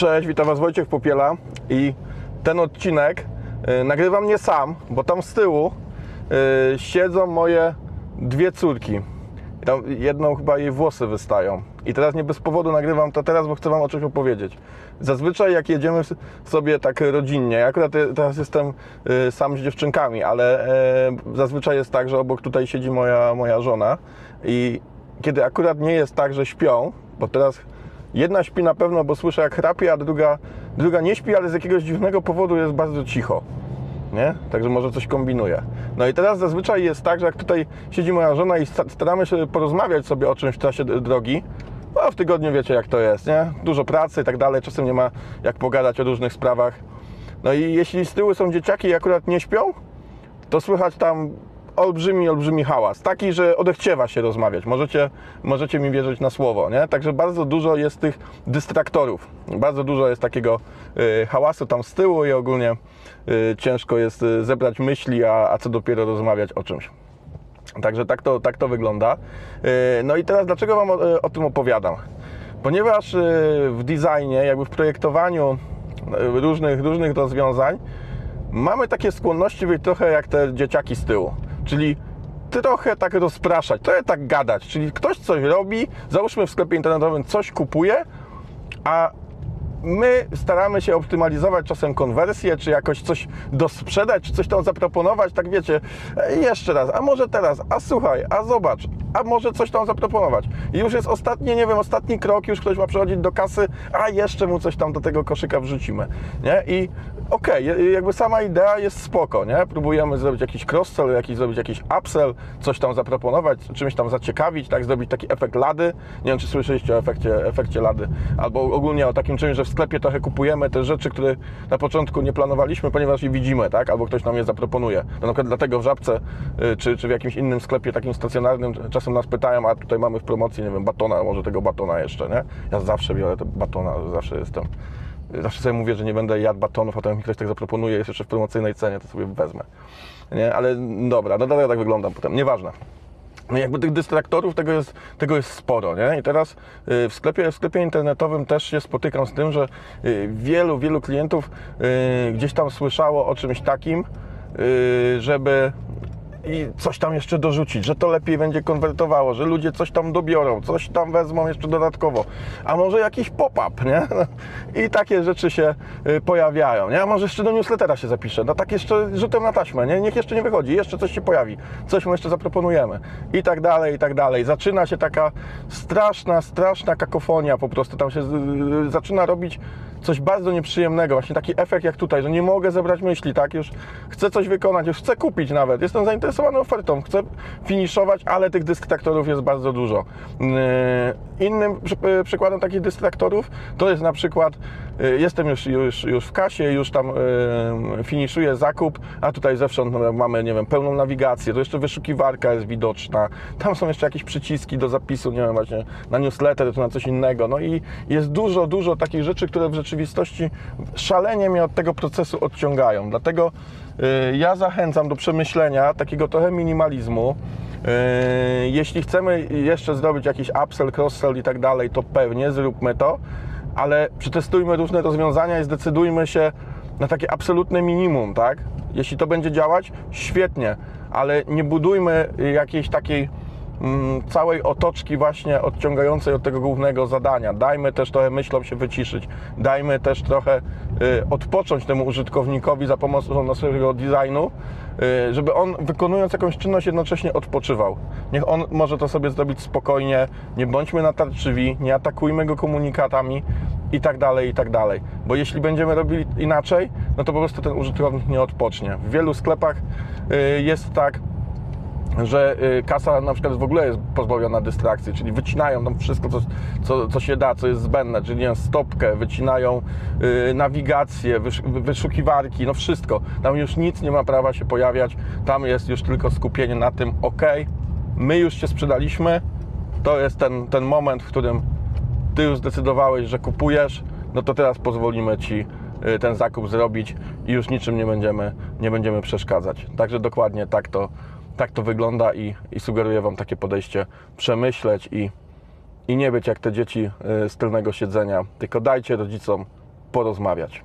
Cześć, witam Was Wojciech Popiela i ten odcinek y, nagrywam nie sam, bo tam z tyłu y, siedzą moje dwie córki. Jedną chyba jej włosy wystają. I teraz nie bez powodu nagrywam to teraz, bo chcę Wam o czymś opowiedzieć. Zazwyczaj jak jedziemy sobie tak rodzinnie, ja akurat teraz jestem y, sam z dziewczynkami, ale e, zazwyczaj jest tak, że obok tutaj siedzi moja, moja żona i kiedy akurat nie jest tak, że śpią, bo teraz Jedna śpi na pewno, bo słyszę jak chrapie, a druga, druga nie śpi, ale z jakiegoś dziwnego powodu jest bardzo cicho. Nie? Także może coś kombinuje. No i teraz zazwyczaj jest tak, że jak tutaj siedzi moja żona i sta- staramy się porozmawiać sobie o czymś w czasie drogi, no w tygodniu wiecie jak to jest, nie? Dużo pracy i tak dalej, czasem nie ma jak pogadać o różnych sprawach. No i jeśli z tyłu są dzieciaki i akurat nie śpią, to słychać tam olbrzymi, olbrzymi hałas. Taki, że odechciewa się rozmawiać. Możecie, możecie mi wierzyć na słowo, nie? Także bardzo dużo jest tych dystraktorów. Bardzo dużo jest takiego y, hałasu tam z tyłu i ogólnie y, ciężko jest y, zebrać myśli, a, a co dopiero rozmawiać o czymś. Także tak to, tak to wygląda. Yy, No i teraz dlaczego Wam o, o tym opowiadam? Ponieważ w designie, jakby w projektowaniu różnych, różnych rozwiązań mamy takie skłonności być trochę jak te dzieciaki z tyłu. Czyli trochę tak rozpraszać, trochę tak gadać. Czyli ktoś coś robi, załóżmy w sklepie internetowym coś kupuje, a my staramy się optymalizować czasem konwersję, czy jakoś coś dosprzedać, czy coś tam zaproponować, tak wiecie, e, jeszcze raz, a może teraz, a słuchaj, a zobacz, a może coś tam zaproponować. I już jest ostatni, nie wiem, ostatni krok, już ktoś ma przychodzić do kasy, a jeszcze mu coś tam do tego koszyka wrzucimy, nie? I okej, je- jakby sama idea jest spoko, nie? Próbujemy zrobić jakiś cross-sell, jakiś, zrobić jakiś upsell, coś tam zaproponować, czymś tam zaciekawić, tak? Zrobić taki efekt lady. Nie wiem, czy słyszeliście o efekcie, efekcie lady, albo ogólnie o takim czymś, że w sklepie trochę kupujemy te rzeczy, które na początku nie planowaliśmy, ponieważ je widzimy, tak? Albo ktoś nam je zaproponuje. No, na przykład dlatego w Żabce, y, czy, czy w jakimś innym sklepie takim stacjonarnym czasem nas pytają, a tutaj mamy w promocji, nie wiem, batona, może tego batona jeszcze, nie? Ja zawsze biorę te batona, zawsze jestem Zawsze sobie mówię, że nie będę jadł batonów, a potem mi ktoś tak zaproponuje, jest jeszcze w promocyjnej cenie, to sobie wezmę. Nie? Ale dobra, no dobra, tak wyglądam potem, nieważne. No jakby tych dystraktorów tego jest, tego jest sporo, nie? I teraz y, w sklepie, w sklepie internetowym też się spotykam z tym, że y, wielu, wielu klientów y, gdzieś tam słyszało o czymś takim, żeby i coś tam jeszcze dorzucić, że to lepiej będzie konwertowało, że ludzie coś tam dobiorą, coś tam wezmą jeszcze dodatkowo, a może jakiś pop-up, nie? I takie rzeczy się y, pojawiają, nie? A może jeszcze do newslettera się zapiszę, no tak jeszcze rzutem na taśmę, nie? Niech jeszcze nie wychodzi, jeszcze coś się pojawi, coś mu jeszcze zaproponujemy i tak dalej, i tak dalej. Zaczyna się taka straszna, straszna kakofonia po prostu, tam się zaczyna robić coś bardzo nieprzyjemnego, właśnie taki efekt jak tutaj, że nie mogę zebrać myśli, tak? Już chcę coś wykonać, już chcę kupić nawet, jestem zainteresowany ofertą, chcę finiszować, ale tych dystraktorów jest bardzo dużo. Yy, Innym yy, przykładem takich dystraktorów to jest na przykład, yy, jestem już, już, już w kasie, już tam finiszuję zakup, a tutaj zewsząd no, mamy, nie wiem, pełną nawigację, to jeszcze wyszukiwarka jest widoczna, tam są jeszcze jakieś przyciski do zapisu, nie wiem, właśnie na newsletter czy na coś innego, no i jest dużo, dużo takich rzeczy, które w rzeczywistości szalenie mnie od tego procesu odciągają, dlatego yy, ja zachęcam do przemyślenia takiego trochę minimalizmu, Yy, Jeśli chcemy jeszcze zrobić jakiś upsell, cross-sell i tak dalej, to pewnie zróbmy to, ale przetestujmy różne rozwiązania i zdecydujmy się na takie absolutne minimum, tak? Jeśli to będzie działać, świetnie, ale nie budujmy jakiejś takiej całej otoczki właśnie odciągającej od tego głównego zadania. Dajmy też trochę myślom się wyciszyć, dajmy też trochę y, odpocząć temu użytkownikowi za pomocą naszego designu, y, żeby on wykonując jakąś czynność jednocześnie odpoczywał. Niech on może to sobie zrobić spokojnie, nie bądźmy natarczywi, nie atakujmy go komunikatami i tak dalej, i tak dalej. Bo jeśli będziemy robili inaczej, no to po prostu ten użytkownik nie odpocznie. W wielu sklepach y, jest tak, że y, kasa na przykład w ogóle jest pozbawiona dystrakcji, czyli wycinają tam wszystko, co, co, co się da, co jest zbędne, czyli nie stopkę, wycinają y, nawigację, wysz, wyszukiwarki, no wszystko. Tam już nic nie ma prawa się pojawiać, tam jest już tylko skupienie na tym, ok, my już się sprzedaliśmy, to jest ten, ten moment, w którym ty już zdecydowałeś, że kupujesz, no to teraz pozwolimy ci y, ten zakup zrobić i już niczym nie będziemy, nie będziemy przeszkadzać. Także dokładnie tak to, tak to wygląda i, i sugeruję Wam takie podejście przemyśleć i, i nie być jak te dzieci y, z tylnego siedzenia, tylko dajcie rodzicom porozmawiać.